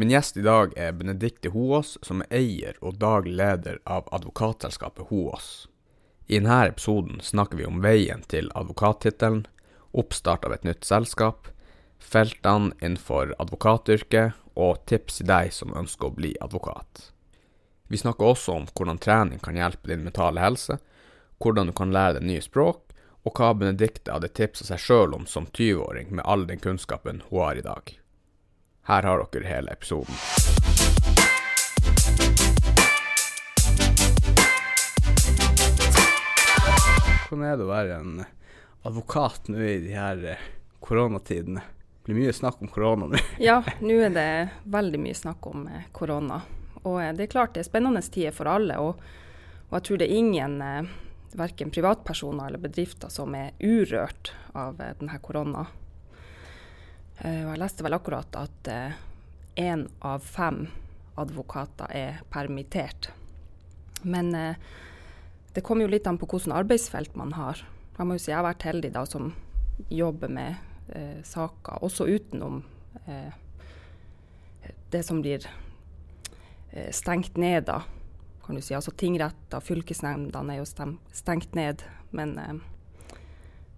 Min gjest i dag er Benedicte Hoås, som er eier og daglig leder av advokatselskapet Hoås. I denne episoden snakker vi om veien til advokattittelen, oppstart av et nytt selskap, feltene innenfor advokatyrket og tips til deg som ønsker å bli advokat. Vi snakker også om hvordan trening kan hjelpe din mentale helse, hvordan du kan lære deg nye språk, og hva Benedicte hadde tipsa seg sjøl om som 20-åring med all den kunnskapen hun har i dag. Her har dere hele episoden. Hvordan er det å være en advokat nå i de her eh, koronatidene? Det blir mye snakk om korona nå. Ja, nå er det veldig mye snakk om eh, korona. Og eh, det er klart det er spennende tider for alle. Og, og jeg tror det er ingen, verken privatpersoner eller bedrifter, som er urørt av denne korona. Eh, jeg leste vel akkurat at én av fem advokater er permittert. Men eh, det kommer jo litt an på hvilket arbeidsfelt man har. Jeg må jo si jeg har vært heldig da som jobber med eh, saker, også utenom eh, det som blir eh, stengt ned, da. Kan du si. Altså tingretter, fylkesnemndene er jo stengt ned. Men, eh,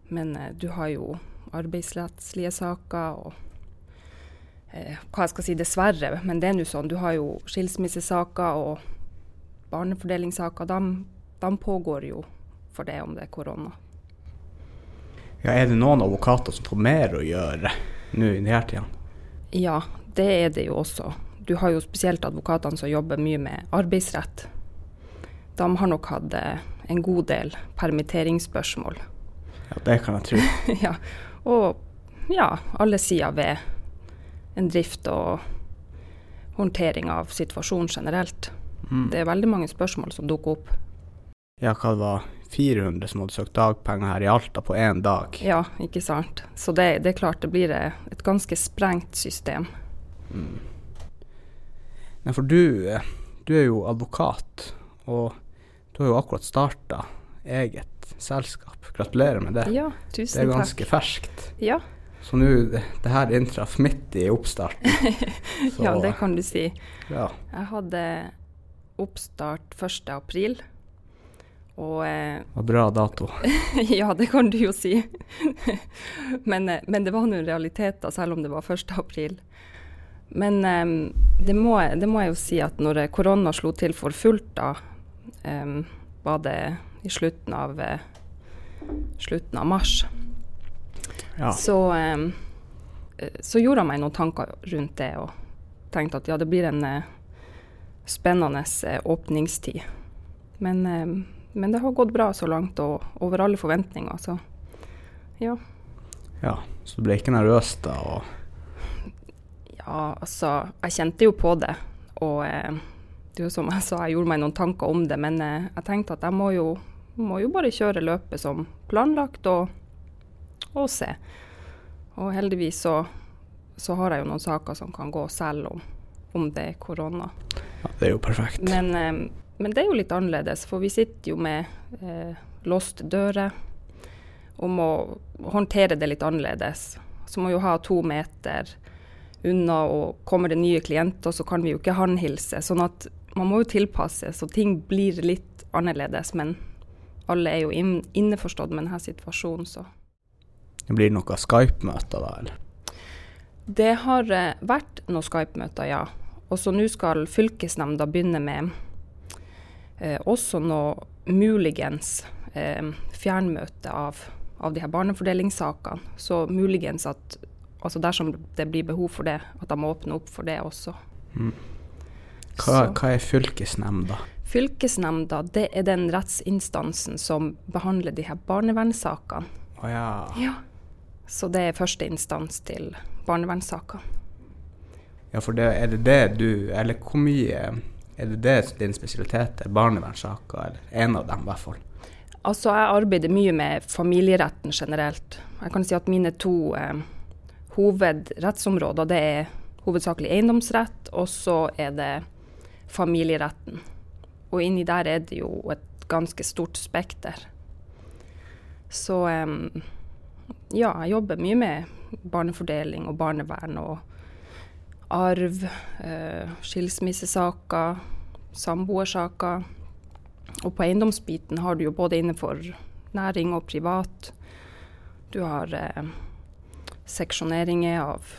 men eh, du har jo arbeidsrettslige saker og eh, hva jeg skal si, dessverre, men det er nå sånn. Du har jo skilsmissesaker og barnefordelingssaker. De, de pågår jo for det om det er korona. Ja, er det noen advokater som får mer å gjøre nå i disse tidene? Ja, det er det jo også. Du har jo spesielt advokatene som jobber mye med arbeidsrett. De har nok hatt eh, en god del permitteringsspørsmål. Ja, det kan jeg tro. ja, og ja, alle sider ved en drift og håndtering av situasjonen generelt. Mm. Det er veldig mange spørsmål som dukker opp. Ja, hva det var 400 som hadde søkt dagpenger her i Alta på én dag. Ja, ikke sant. Så det, det er klart det blir et ganske sprengt system. Mm. Nei, for du, eh, du er jo advokat, og du har jo akkurat starta eget selskap. Gratulerer med det. Ja, tusen takk. Det er ganske takk. ferskt. Ja. Så nå det, det her inntraff midt i oppstarten. ja, det kan du si. Ja. Jeg hadde oppstart 1. april. Og eh, var bra dato. ja, det kan du jo si. men, eh, men, det var nå realiteter, selv om det var 1. april. Men eh, det, må, det, må, jeg jo si at når korona slo til for fullt, da eh, var det i slutten av, eh, slutten av mars. Ja. Så, eh, så, gjorde jeg meg noen tanker rundt det, og tenkte at ja, det blir en eh, spennende åpningstid. Men, men, det har gått bra så langt, og over alle forventninger, så ja. Ja, Så du ble ikke nervøs da? Ja, altså Jeg kjente jo på det. Og eh, det er jo som jeg sa, jeg gjorde meg noen tanker om det. Men jeg tenkte at jeg må jo, må jo bare kjøre løpet som planlagt, og og se. Og heldigvis så, så, har jeg jo noen saker som kan gå selv om, om det er korona. Ja, det er jo perfekt. Men, eh, men, det er jo litt annerledes, for vi sitter jo med eh, låste dører og må håndtere det litt annerledes. Så må jo ha to meter unna, og kommer det nye klienter, så kan vi jo ikke håndhilse. Sånn at man må jo tilpasse, så ting blir litt annerledes. Men alle er jo inn, innforstått med denne situasjonen, så det blir noen Skype-møter da, eller? Det har uh, vært noen Skype-møter, ja. Og så nå skal fylkesnemnda begynne med eh, også noe muligens eh, fjernmøte av, av de her barnefordelingssakene. Så muligens at altså dersom det blir behov for det, at de må åpne opp for det også. Mm. Hva, hva, er fylkesnemnda? Fylkesnemnda det er den rettsinstansen som behandler de her barnevernssakene. Oh, ja. ja. Så det er første instans til barnevernssaker. Ja, for det, er det det du Eller hvor mye Er det det din spesialitet er? Barnevernssaker, eller en av dem i hvert fall? Altså, jeg arbeider mye med familieretten generelt. Jeg kan si at mine to eh, hovedrettsområder det er hovedsakelig eiendomsrett, og så er det familieretten. Og inni der er det jo et ganske stort spekter. Så um, ja, jeg jobber mye med barnefordeling og barnevern og arv, uh, skilsmissesaker, samboersaker. Og på eiendomsbiten har du jo både innenfor næring og privat. Du har uh, seksjoneringer av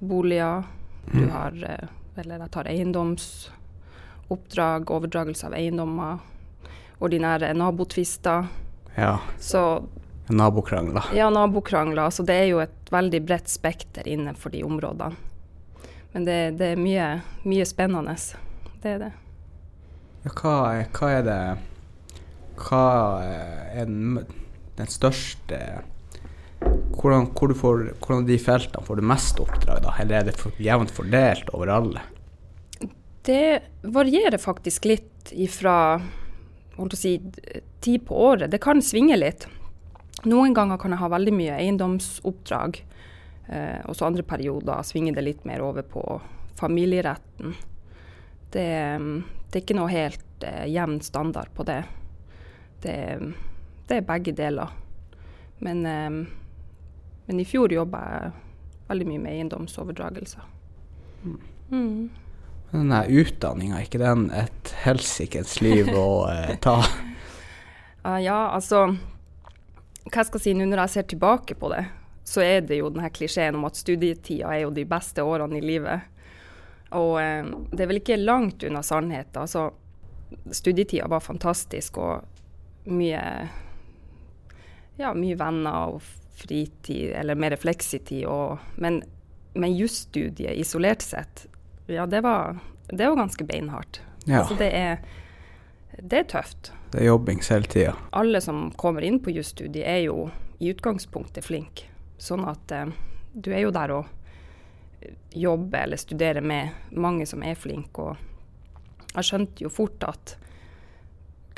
boliger. Du Mm. har uh, Eller jeg tar eiendomsoppdrag, overdragelse av eiendommer. Ordinære nabotvister. Ja. Så Nabokrangler. ja, nabokrangler. Så det er jo et veldig bredt spekter innenfor de områdene. Men det, det er mye, mye spennende. Det er det. Ja, hva, hva er det Hva er den, den største hvordan, hvor du får, hvordan de feltene får du mest oppdrag, da? Eller er det for, jevnt fordelt over alle? Det varierer faktisk litt ifra si, tid på året. Det kan svinge litt. Noen ganger kan jeg ha veldig mye eiendomsoppdrag. Eh, og så andre perioder svinger det litt mer over på familieretten. Det, det er ikke noe helt eh, jevn standard på det. det. Det er begge deler. Men, eh, men i fjor jobba jeg veldig mye med eiendomsoverdragelser. Mm. Den der utdanninga, ikke den et helsikes liv å eh, ta? Uh, ja, altså Hva jeg skal si nå når jeg ser tilbake på det, så er det jo denne klisjeen om at studietida er jo de beste årene i livet. Og eh, det er vel ikke langt unna sannheten. Altså, studietida var fantastisk og mye Ja, mye venner og fritid, eller mer fleksitid. Og, men, men jusstudiet isolert sett, ja, det var, det var ganske beinhardt. Ja, Altså, det er, det er tøft det er jobbing hele tida. alle som kommer inn på jusstudiet, er jo i utgangspunktet flinke. Sånn at eh, du er jo der og jobber eller studerer med mange som er flinke. Og jeg skjønte jo fort at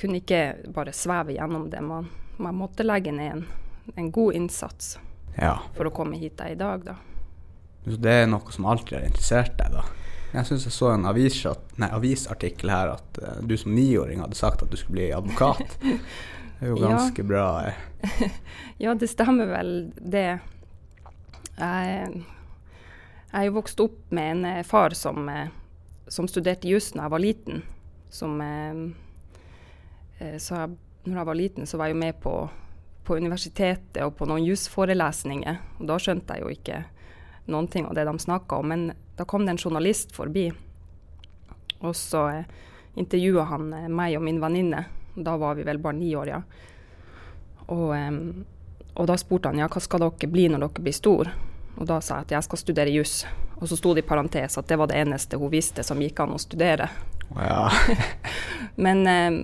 kunne ikke bare sveve gjennom det. Man, man måtte legge ned en, en god innsats Ja. for å komme hit jeg er i dag, da. Så det er noe som alltid har interessert deg, da? Jeg syns jeg så en avis, nei, avisartikkel her at uh, du som niåring hadde sagt at du skulle bli advokat. Det er jo Ja. ganske bra. eh. Ja, det stemmer vel det. Jeg, jeg er jo vokst opp med en eh, far som, eh, som studerte juss da jeg var liten. Som, så jeg, når jeg var liten, så var jeg jo med på, på universitetet og på noen jusforelesninger. Og da skjønte jeg jo ikke noen ting av det de snakka om. Men da kom det en journalist forbi, og så eh, intervjua han eh, meg og min venninne. Da var vi vel bare ni år, ja. Og, eh, og da spurte han ja, hva skal dere bli når dere blir stor? Og da sa jeg at jeg skal studere juss. Og så sto det i parentes at det var det eneste hun visste som gikk an å studere. Ja. Men em,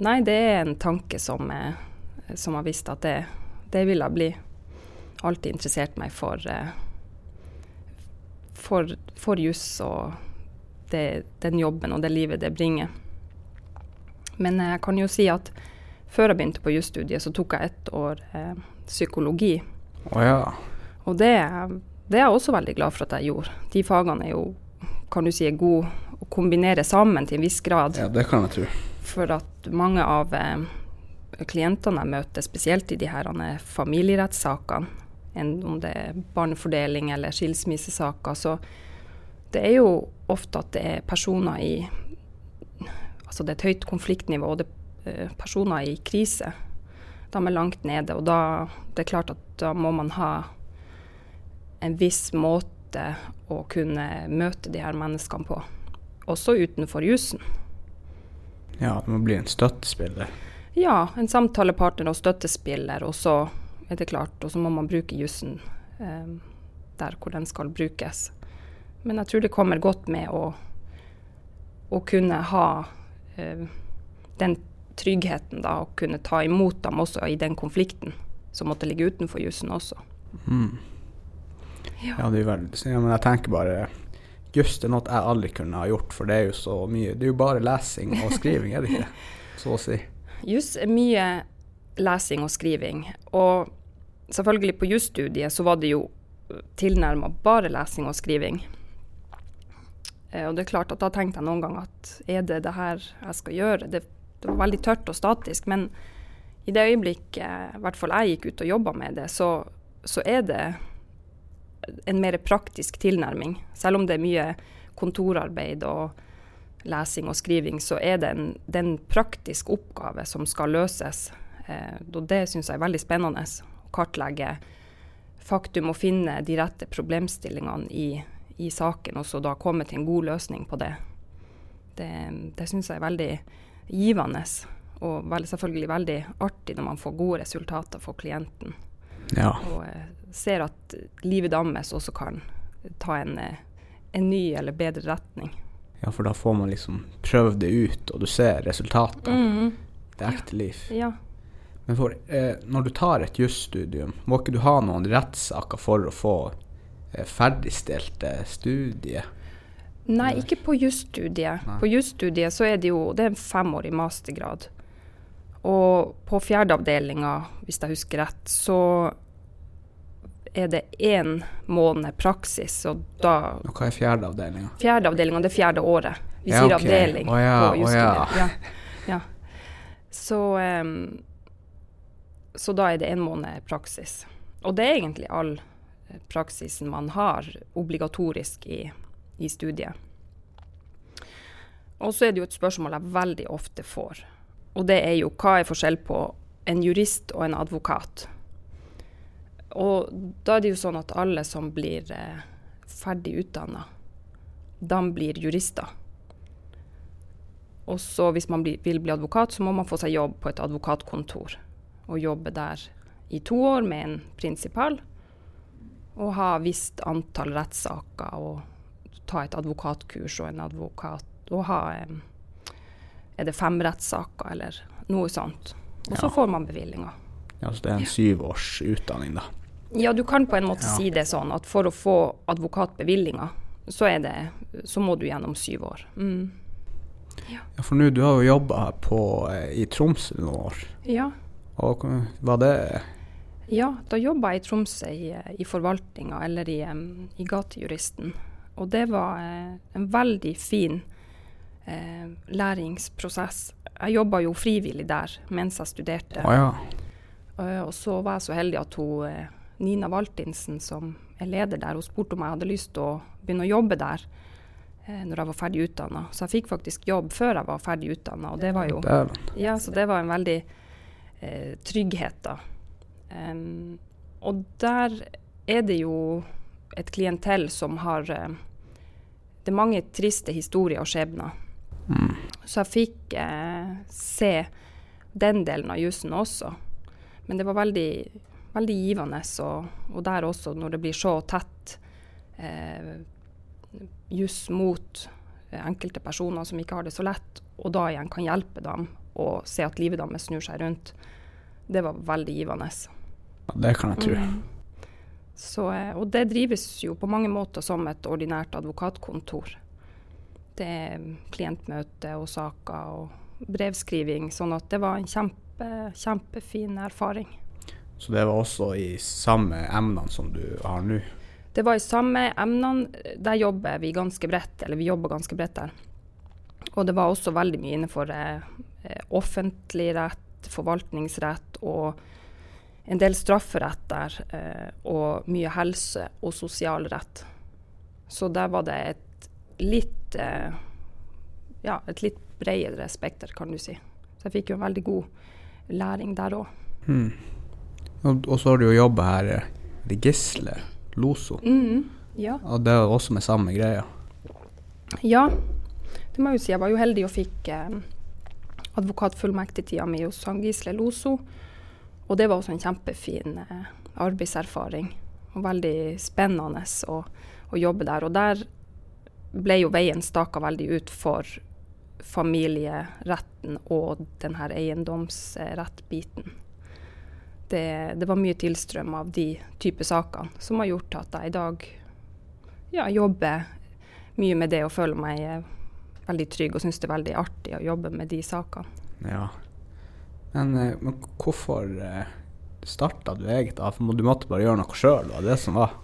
nei, det er en tanke som, eh, som har visst at det, det vil jeg bli. Alltid interessert meg for, eh, for, for juss og det, den jobben og det livet det bringer. Men jeg kan jo si at før jeg begynte på jusstudiet, så tok jeg ett år eh, psykologi. Oh, ja. Og det, det er jeg også veldig glad for at jeg gjorde. De fagene er jo, kan du si, er gode å kombinere sammen til en viss grad. ja, det kan jeg tro. For at mange av eh, klientene jeg møter, spesielt i de her eh, familierettssakene, enn om det er barnefordeling eller skilsmissesaker, så det er jo ofte at det er personer i Altså det er et høyt konfliktnivå, og det er eh, personer i krise. De er langt nede, og da det er klart at da må man ha en viss måte å kunne møte de her menneskene på. Også utenfor jussen. Ja, det må bli en støttespiller. Ja, en samtalepartner og støttespiller, og så er det klart, og så må man bruke jussen eh, der hvor den skal brukes. Men jeg tror det kommer godt med å, å kunne ha eh, den tryggheten, da, og kunne ta imot dem også i den konflikten som måtte ligge utenfor jussen også. Mm. Ja. Ja, det er veldig ja, men jeg tenker bare det er noe jeg aldri kunne ha gjort, for det er jo så mye Det er jo bare lesing og skriving, er det ikke? Så å si. Juss er mye lesing og skriving. Og selvfølgelig på jusstudiet så var det jo tilnærma bare lesing og skriving. Eh, og det er klart at da tenkte jeg noen ganger at er det det her jeg skal gjøre? Det, det var veldig tørt og statisk. Men i det øyeblikket i hvert fall jeg gikk ut og jobba med det, så, så er det en mer praktisk tilnærming. Selv om det er mye kontorarbeid og lesing og skriving, så er det en, det er en praktisk oppgave som skal løses. Eh, og det syns jeg er veldig spennende. Å kartlegge faktum og finne de rette problemstillingene i, i saken, og så da komme til en god løsning på det. Det, det syns jeg er veldig givende, og vel, selvfølgelig veldig artig når man får gode resultater for klienten. Ja. Og eh, ser at livet deres også kan ta en, eh, en ny eller bedre retning. ja, for da får man liksom prøvd det ut, og du ser resultatene. Mm. Det ekte liv. Ja. Men for, eh, når du tar et jusstudium, må ikke du ha noen rettssaker for å få eh, ferdigstilt studiet? Nei, Eller? ikke på jusstudiet. På jusstudiet så er det jo det er en femårig mastergrad. Og på fjerdeavdelinga, hvis jeg husker rett, så er det én måned praksis, og da Og hva er fjerdeavdelinga? Fjerdeavdelinga, det er fjerde året. Vi Ja, sier okay. avdeling oh, ja, på jusstudiet. Oh, Ja. Ja. Så, em, så da er det en måned praksis. Og det er egentlig all eh, praksisen man har obligatorisk i, i studiet. Og så er det jo et spørsmål jeg veldig ofte får. Og det er jo hva er forskjell på en jurist og en advokat? Og da er det jo sånn at alle som blir eh, ferdig utdanna, de blir jurister. Og så hvis man blir, vil bli advokat, så må man få seg jobb på et advokatkontor. Og jobbe der i to år med en prinsipal. Og ha visst antall rettssaker og ta et advokatkurs og en advokat. Og ha Er det fem rettssaker eller noe sånt. Og så Ja. får man bevillinga. Ja, så det er en syvårsutdanning utdanning, da. Ja, du kan på en måte Ja. si det sånn at for å få advokatbevillinga, så, er det, så må du gjennom syv år. Mm. Ja, for nå, du har jo jobba eh, i Tromsø noen år. Ja. Og hva- var det ja, da jobba jeg i Tromsø i, i forvaltninga, eller i, i gatejuristen. Og det var eh, en veldig fin eh, læringsprosess. Jeg jobba jo frivillig der mens jeg studerte. Å ja. Eh, og så var jeg så heldig at hun, eh, Nina Valtinsen, som er leder der, hun spurte om jeg hadde lyst til å begynne å jobbe der eh, når jeg var ferdig utdanna. Så jeg fikk faktisk jobb før jeg var ferdig utdanna, og det var jo ja, så det var en veldig eh, trygghet, da. Um, og der er det jo et klientell som har eh, Det er mange triste historier og skjebner. Mm. Så jeg fikk eh, se den delen av jussen også. Men det var veldig, veldig givende, og, og der også, når det blir så tett eh, juss mot enkelte personer som ikke har det så lett, og da igjen kan hjelpe dem og se at livet deres snur seg rundt, det var veldig givende. Ja, det kan jeg tro. Mm. Så, eh, og det drives jo på mange måter som et ordinært advokatkontor. Det er klientmøte og saker og brevskriving, sånn at det var en kjempe, kjempefin erfaring. Så det var også i samme emnene som du har nå? Det var i samme emnene. Der jobber vi ganske bredt, eller vi jobber ganske bredt der. Og det var også veldig mye innenfor eh, offentlig rett, forvaltningsrett og en del strafferett der. Eh, og mye helse og sosialrett. Så der var det et litt eh, ja, et litt bredere spekter, kan du si. Så jeg fikk jo en veldig god læring der òg. Mm. Og, og så har du jo jobba her eh, i Gisle, Loso. Mm, ja. Og det er også med samme greia. Ja, det må jeg jo si. Jeg var jo heldig og fikk eh, advokatfullmektigtida mi hos han Gisle Loso. Og det var også en kjempefin eh, arbeidserfaring. Og veldig spennende å, å jobbe der. Og der ble jo veien staka veldig ut for familieretten og den her eiendomsrettbiten. Det, det var mye tilstrøm av de type sakene som har gjort at jeg i dag ja, jobber mye med det og føler meg eh, veldig trygg og syns det er veldig artig å jobbe med de sakene. Ja. Men, eh, men hvorfor eh, starta du eget? da? For du måtte bare gjøre noe sjøl, var det som var?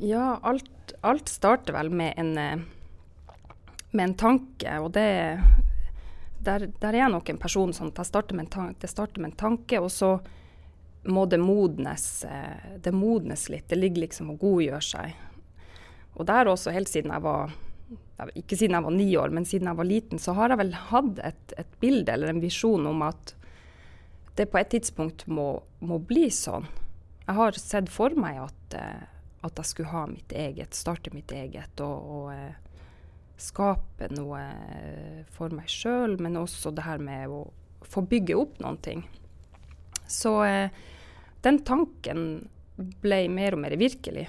Ja, alt, alt starter vel med en, eh, med en tanke, og det der, der er jeg nok en person sånn at starter med en tanke, det starter med en tanke, og så må det modnes, det modnes litt. Det ligger liksom og godgjør seg. Og der også, helt siden jeg var ikke siden jeg var ni år, men siden jeg var liten, så har jeg vel hatt et, et bilde eller en visjon om at det på et tidspunkt må, må, bli sånn. Jeg har sett for meg at, eh, at jeg skulle ha mitt eget, starte mitt eget og, og eh, skape noe for meg sjøl, men også det her med å få bygge opp noen ting. Så eh, den tanken ble mer og mer virkelig.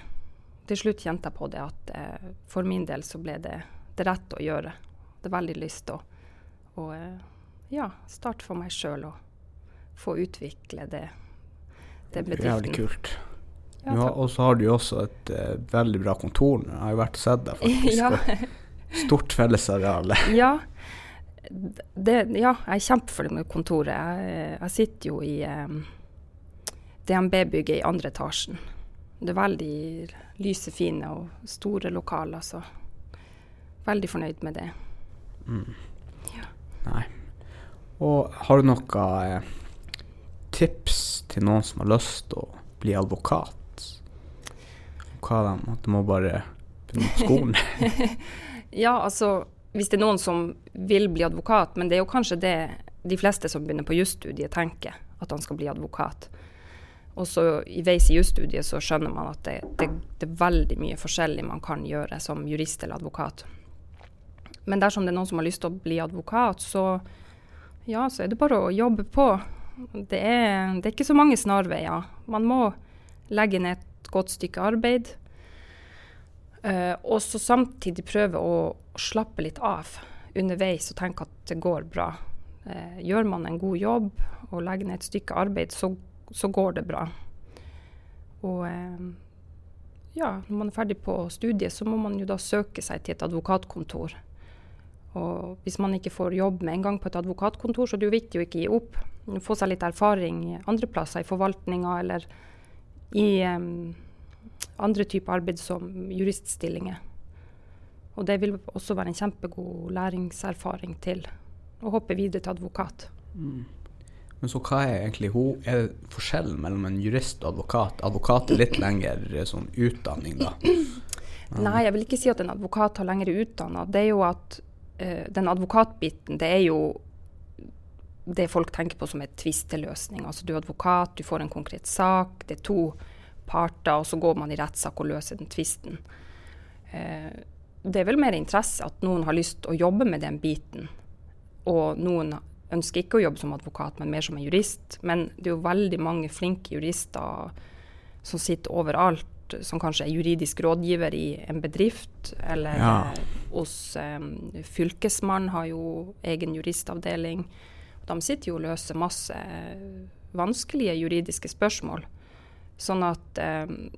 Til slutt kjente jeg på det at eh, for min del så ble det det rette å gjøre. Det er veldig lyst å, å eh, ja, starte for meg sjøl og få utvikle det, det bedriften. Jævlig kult. Ja, og så har du jo også et uh, veldig bra kontor. Jeg har jo vært og sett deg, faktisk. ja. Stort fellesareal. ja, det, ja, jeg er kjempefornøyd med kontoret. Jeg, jeg, sitter jo i um, DNB-bygget i andre etasjen. Det er veldig lyse, fine og store lokaler, så veldig fornøyd med det. Mm. Ja. Nei. Og har du noe eh, tips til noen som har lyst til å bli advokat? Hva de, at de må bare begynne på skolen? ja, altså hvis det er noen som vil bli advokat, men det er jo kanskje det de fleste som begynner på jusstudiet tenker, at han skal bli advokat. Og så i veis i jusstudiet så skjønner man at det, det, det, er veldig mye forskjellig man kan gjøre som jurist eller advokat. Men dersom det er noen som har lyst til å bli advokat, så ja, så er det bare å jobbe på. Det er, det er ikke så mange snarveier. Man må legge ned et godt stykke arbeid. Uh, og så samtidig prøve å, slappe litt av underveis og tenke at det går bra. Uh, gjør man en god jobb og legger ned et stykke arbeid, så, så går det bra. Og uh, ja, når man er ferdig på studiet, så må man jo da søke seg til et advokatkontor. Og hvis man ikke får jobb med en gang på et advokatkontor, så er det jo viktig å ikke gi opp. Få seg litt erfaring andre plasser, i forvaltninga eller i um, andre typer arbeid som juriststillinger. Og det vil også være en kjempegod læringserfaring til å hoppe videre til advokat. Mm. Men så hva er egentlig er det forskjellen mellom en jurist og advokat? Advokat er litt lengre sånn utdanning, da. Nei, jeg vil ikke si at en advokat har lengre utdanna. Det er jo at uh, den advokatbiten, det er jo det folk tenker på som en tvisteløsning. Altså du er advokat, du får en konkret sak, det er to parter, og så går man i rettssak og løser den tvisten. Uh, det er vel mer interesse at noen har lyst til å jobbe med den biten. Og noen ønsker ikke å jobbe som advokat, men mer som en jurist. Men det er jo veldig mange flinke jurister som sitter overalt, som kanskje er juridisk rådgiver i en bedrift, eller ja. hos um, Fylkesmannen har jo egen juristavdeling. De sitter jo og løser masse vanskelige juridiske spørsmål. Sånn at um,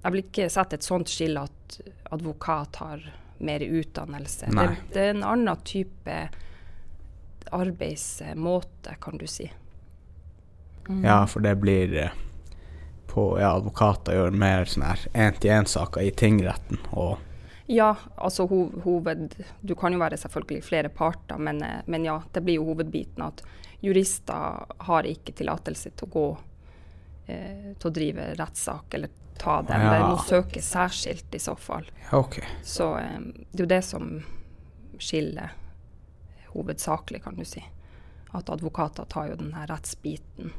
jeg vil ikke sette et sånt skille at advokat har mer utdannelse. Det, det, er en annen type arbeidsmåte, kan du si. Mm. Ja, for det blir eh, på ja, Advokater gjør mer sånn her én-til-én-saker i tingretten og ja, altså ho hoved Du kan jo være selvfølgelig flere parter, men, eh, men, ja, det blir jo hovedbiten at jurister har ikke tillatelse til å gå eh, til å drive rettssak eller ta den. Ja. Det må søkes særskilt i så fall. Okay. Så eh, det er jo det som skiller hovedsakelig, kan du si. At advokater tar jo den her rettsbiten.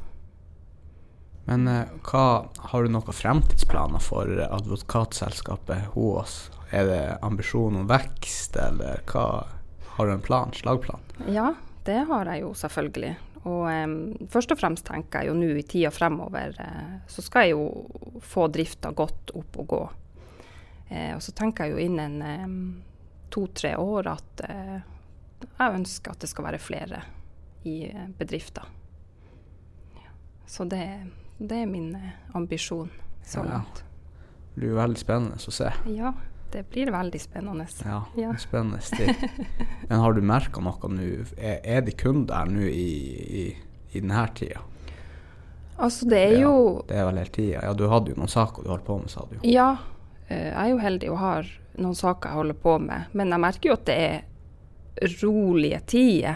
Men eh, hva, har du noen fremtidsplaner for advokatselskapet HOAS? Er det ambisjon om vekst, eller hva? Har du en plan? Slagplan? Ja, det har jeg jo selvfølgelig. Og um, først og fremst tenker jeg jo nå i tida fremover uh, så skal jeg jo få drifta godt opp og gå. Uh, og så tenker jeg jo innen um, to-tre år at uh, jeg ønsker at det skal være flere i bedrifter. Så det, det, er min ambisjon så langt. Det blir veldig spennende å se. Ja det blir veldig spennende. Ja, ja. spennende tid. Men har du merka noe nå? Er, er det kun der nå i, i, i denne tida? Altså, det er jo Det er vel hele tida. Ja, du hadde jo noen saker du holdt på med, sa du. Ja, eh, jeg er jo heldig og har noen saker jeg holder på med. Men jeg merker jo at det er rolige tider.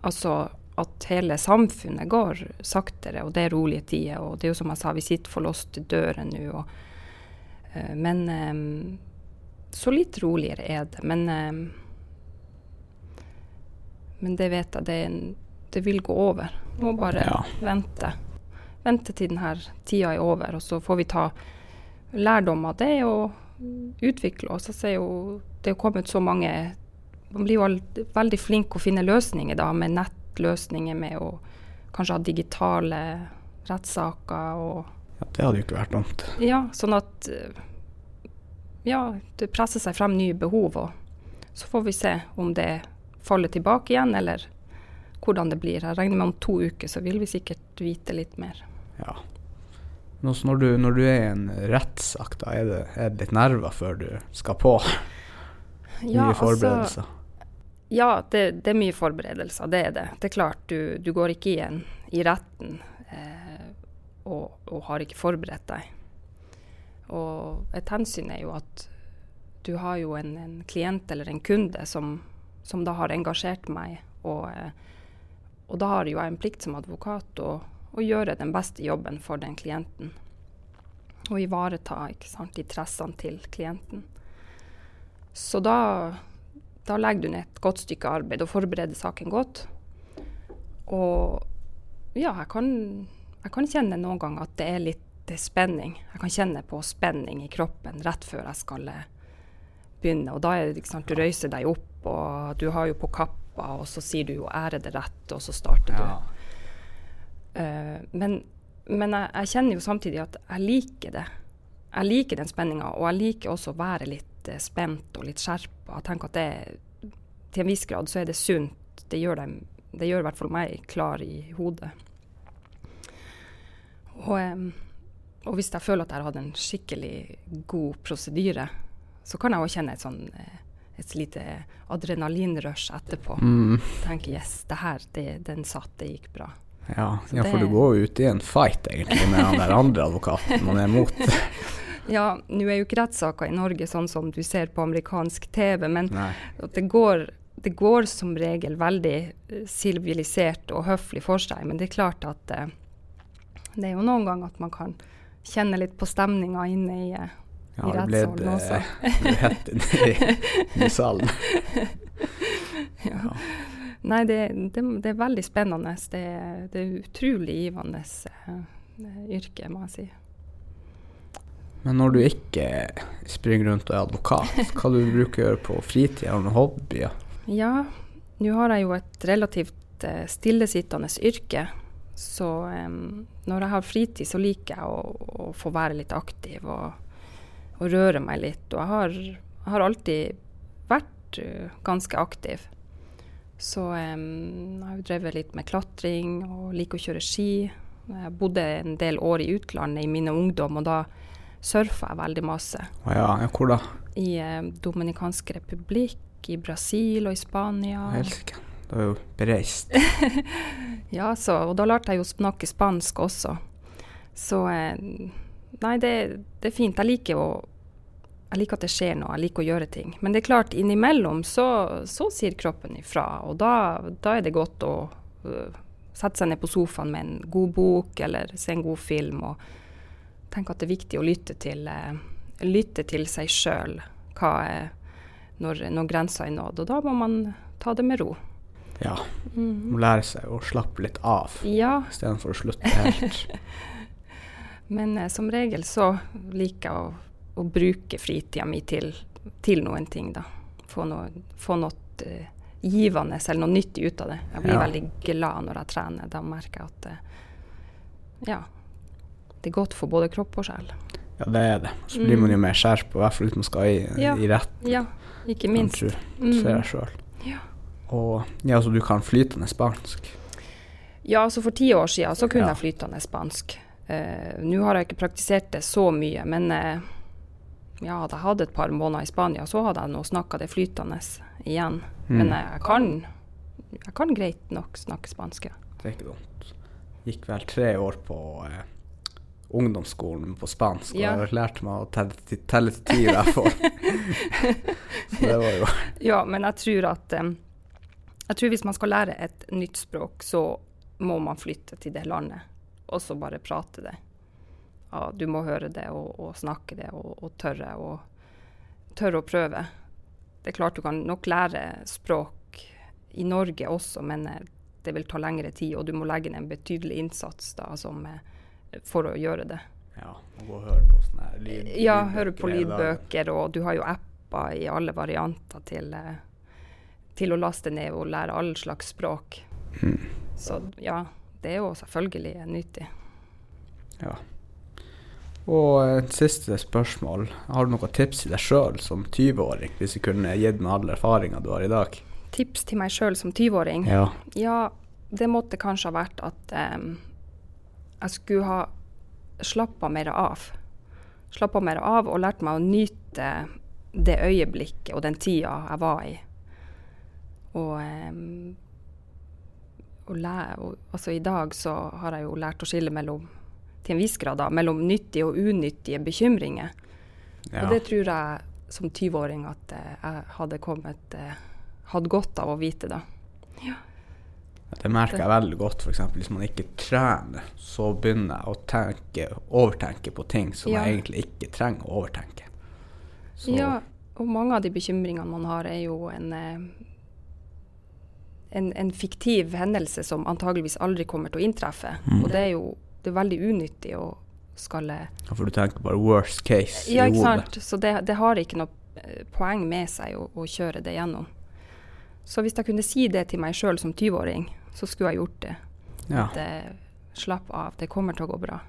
Altså, at hele samfunnet går saktere, og det er rolige tider. Og det er jo som jeg sa, vi sitter forlåst i døren nå. Uh, men um, så litt roligere er det. Men, um, men det vet jeg, det, det, vil gå over. Må bare ja. vente. Vente til denne tida er over, og så får vi ta lærdom av det og utvikle oss. Jeg det er jo det er kommet så mange Man blir jo veldig flink å finne løsninger da, med nettløsninger, med å kanskje ha digitale rettssaker og Ja, det hadde jo ikke vært dumt. Ja, sånn at Ja, det presser seg frem nye behov, og så får vi se om det faller tilbake igjen, eller hvordan det blir. Jeg regner med om to uker så vil vi sikkert vite litt mer. Ja. Nå, når, du, når, du, er i en rettssak, da er det, er det litt nerver før du skal på? Nye ja, altså, forberedelser? Altså, ja, det, det, er mye forberedelser, det er det. Det er klart, du, du går ikke igjen i retten eh, og, og, har ikke forberedt deg. Og et hensyn er jo at du har jo en, en klient eller en kunde som, som, da har engasjert meg, og, eh, og da har jo jeg en plikt som advokat å, å gjøre den beste jobben for den klienten. Og ivareta ikke sant, interessene til klienten. Så da da legger du ned et godt stykke arbeid og forbereder saken godt. Og ja, jeg kan, jeg kan kjenne noen ganger at det er litt spenning. Jeg kan kjenne på spenning i kroppen rett før jeg skal eh, begynne. Og da er det ikke sant, du røyser deg opp, og du har jo på kappa, og så sier du jo 'ære det rett', og så starter ja. du. Uh, men, men jeg, jeg, kjenner jo samtidig at jeg liker det. Jeg liker den spenninga, og jeg liker også å være litt litt spent og litt skjerpa. Jeg tenker at det, til en viss grad så er det sunt. Det gjør, dem, det gjør i hvert fall meg klar i hodet. Og, og hvis jeg føler at jeg har hatt en skikkelig god prosedyre, så kan jeg òg kjenne et sånn eh, et lite adrenalinrush etterpå. Mm. Tenke yes, det her, det, den satt, det gikk bra. Ja, ja for det, du går jo ut i en fight egentlig med den der andre advokaten man er mot. Ja, nå er jo ikke rettssaker i Norge sånn som du ser på amerikansk TV, men det går, det går, som regel veldig eh, sivilisert og høflig for seg. Men det er klart at eh, det er jo noen ganger at man kan kjenne litt på stemninga inne i, uh, ja, i rettssalen også. Ja, det ble det inne i, salen. ja. ja. Nei, det, det, det, er veldig spennende. Det, det er utrolig givende uh, yrke, må jeg si. Men når du ikke springer rundt og er advokat, hva du bruker å gjøre på fritida? og hobbyer? Ja, nå har jeg jo et relativt uh, stillesittende yrke. Så um, når jeg har fritid, så liker jeg å, å få være litt aktiv og, og, røre meg litt. Og jeg har, har alltid vært uh, ganske aktiv. Så um, jeg har drevet litt med klatring og liker å kjøre ski. Jeg bodde en del år i utlandet i min ungdom, og da surfa jeg veldig masse. Ja, ja, hvor da? I eh, Dominikansk republikk, i Brasil og i Spania. Helsike. Du er jo bereist. ja, så, og da lærte jeg jo snakke spansk også. Så eh, Nei, det, det, er fint. Jeg liker, å, jeg liker at det skjer noe, jeg liker å gjøre ting. Men det er klart, innimellom så, så sier kroppen ifra, og da, da er det godt å uh, sette seg ned på sofaen med en god bok eller se en god film. og tenker at det er viktig å lytte til, eh, lytte til seg sjøl når, når grensa er nådd. Og da må man ta det med ro. Ja. Mm. Må lære seg å slappe litt av ja. istedenfor å slutte helt. Men eh, som regel så liker jeg å, å bruke fritida mi til, til, noen ting, da. Få noe, få noe uh, givende eller noe nyttig ut av det. Jeg blir ja. veldig glad når jeg trener. Da merker jeg at uh, ja, det er godt for både kropp og sjel. Ja, det er det. Så blir man jo mm. mer skjerpa, i hvert fall hvis man skal i, ja. i rett. Ja, ikke minst. Mm. ser jeg sjøl. Ja. Og ja, så du kan flytende spansk? Ja, altså for ti år siden så kunne ja. jeg flytende spansk. Uh, Nå har jeg ikke praktisert det så mye, men uh, ja, hadde jeg hatt et par måneder i Spania, så hadde jeg nå snakka det flytende igjen. Mm. Men uh, jeg, kan, jeg kan greit nok snakke spansk. Det er ikke dumt. Gikk vel tre år på eh, ungdomsskolen på spansk, og ja. jeg lærte meg å telle telle til ti fall. Så det var jo Ja, men jeg tror at um, Jeg tror hvis man skal lære et nytt språk, så må man flytte til det landet, og så bare prate det. Ja, du må høre det og, og snakke det og, og tørre, og, tørre å prøve. Det er klart du kan nok lære språk i Norge også, men eh, det vil ta lengre tid, og du må legge ned en betydelig innsats da, som, eh, for å gjøre det. Ja, og gå og høre på sånne her lydbøker. Ja, høre på lydbøker, og du har jo apper i alle varianter til, eh, til å laste ned og lære alle slags språk. Mm. Så ja, det er jo selvfølgelig nyttig. Ja. Og et siste spørsmål. Har du noen tips til deg sjøl som 20-åring, hvis du kunne gitt meg all erfaringa du har i dag? Tips til meg sjøl som 20-åring? Ja. Ja, det måtte kanskje ha vært at em, jeg skulle ha slappa mer av. Slappa mer av og lært meg å nyte det øyeblikket og den tida jeg var i. Og, og, lære, og altså I dag så har jeg jo lært å skille mellom til en viss grad da, mellom nyttige og unyttige bekymringer. ja. Og det tror jeg som 20-åring at eh, jeg hadde kommet eh, Hadde godt av å vite da. Det merker jeg veldig godt, f.eks. hvis man ikke trener, så begynner jeg å tenke, overtenke på ting som Ja. jeg egentlig ikke trenger å overtenke. Så Ja, og mange av de bekymringene man har, er jo en, eh, en, en fiktiv hendelse som antageligvis aldri kommer til å inntreffe. Mm. Og det er jo det er veldig unyttig å skulle For du tenker bare worst case Ja, i ikke sant. Så det, det har ikke noe eh, poeng med seg å, å kjøre det gjennom. Så hvis jeg kunne si det til meg sjøl som 20-åring, så skulle jeg gjort det. Ja. At eh, slapp av, det kommer til å gå bra.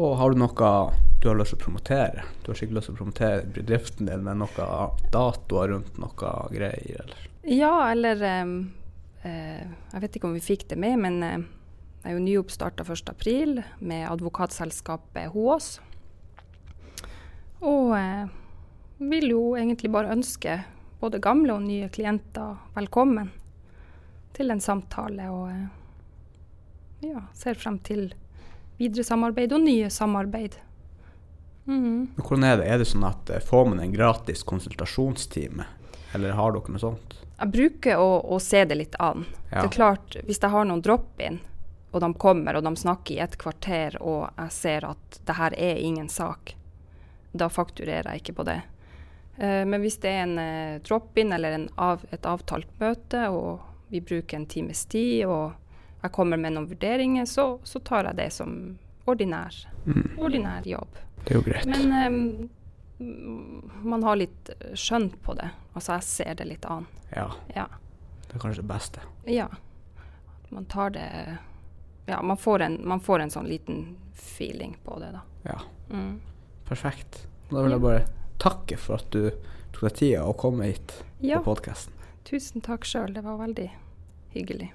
Og har du noe du har lyst til å promotere? Du har sikkert lyst til å promotere bedriften din med noen datoer rundt noe greier, eller? Ja, eller um, uh, Jeg vet ikke om vi fikk det med, men uh, jeg er jo nyoppstarta 1.4 med advokatselskapet Hoås. Og eh, vil jo egentlig bare ønske både gamle og nye klienter velkommen til en samtale. Og eh, ja, ser frem til videre samarbeid og nye samarbeid. Mm. Hvordan er det? Er det sånn at eh, får man en gratis konsultasjonstime, eller har dere noe sånt? Jeg bruker å, å se det litt an. Ja. Det er klart, hvis jeg har noen drop-in, og de kommer og de snakker i et kvarter, og jeg ser at det her er ingen sak, da fakturerer jeg ikke på det. Eh, men hvis det er en drop-in eller en av, et avtalt møte, og vi bruker en times tid, og jeg kommer med noen vurderinger, så, så tar jeg det som ordinær, Mm. ordinær jobb. Det er jo greit. Men mm, man har litt skjønn på det. Altså, jeg ser det litt an. Ja, Ja. det er kanskje det beste. Ja. Man tar det Ja, man får en, man får en sånn liten feeling på det, da. Ja, Mm. perfekt. Da vil jeg bare takke for at du tok deg tida å komme hit Ja, på podkasten. Tusen takk sjøl. Det var veldig hyggelig.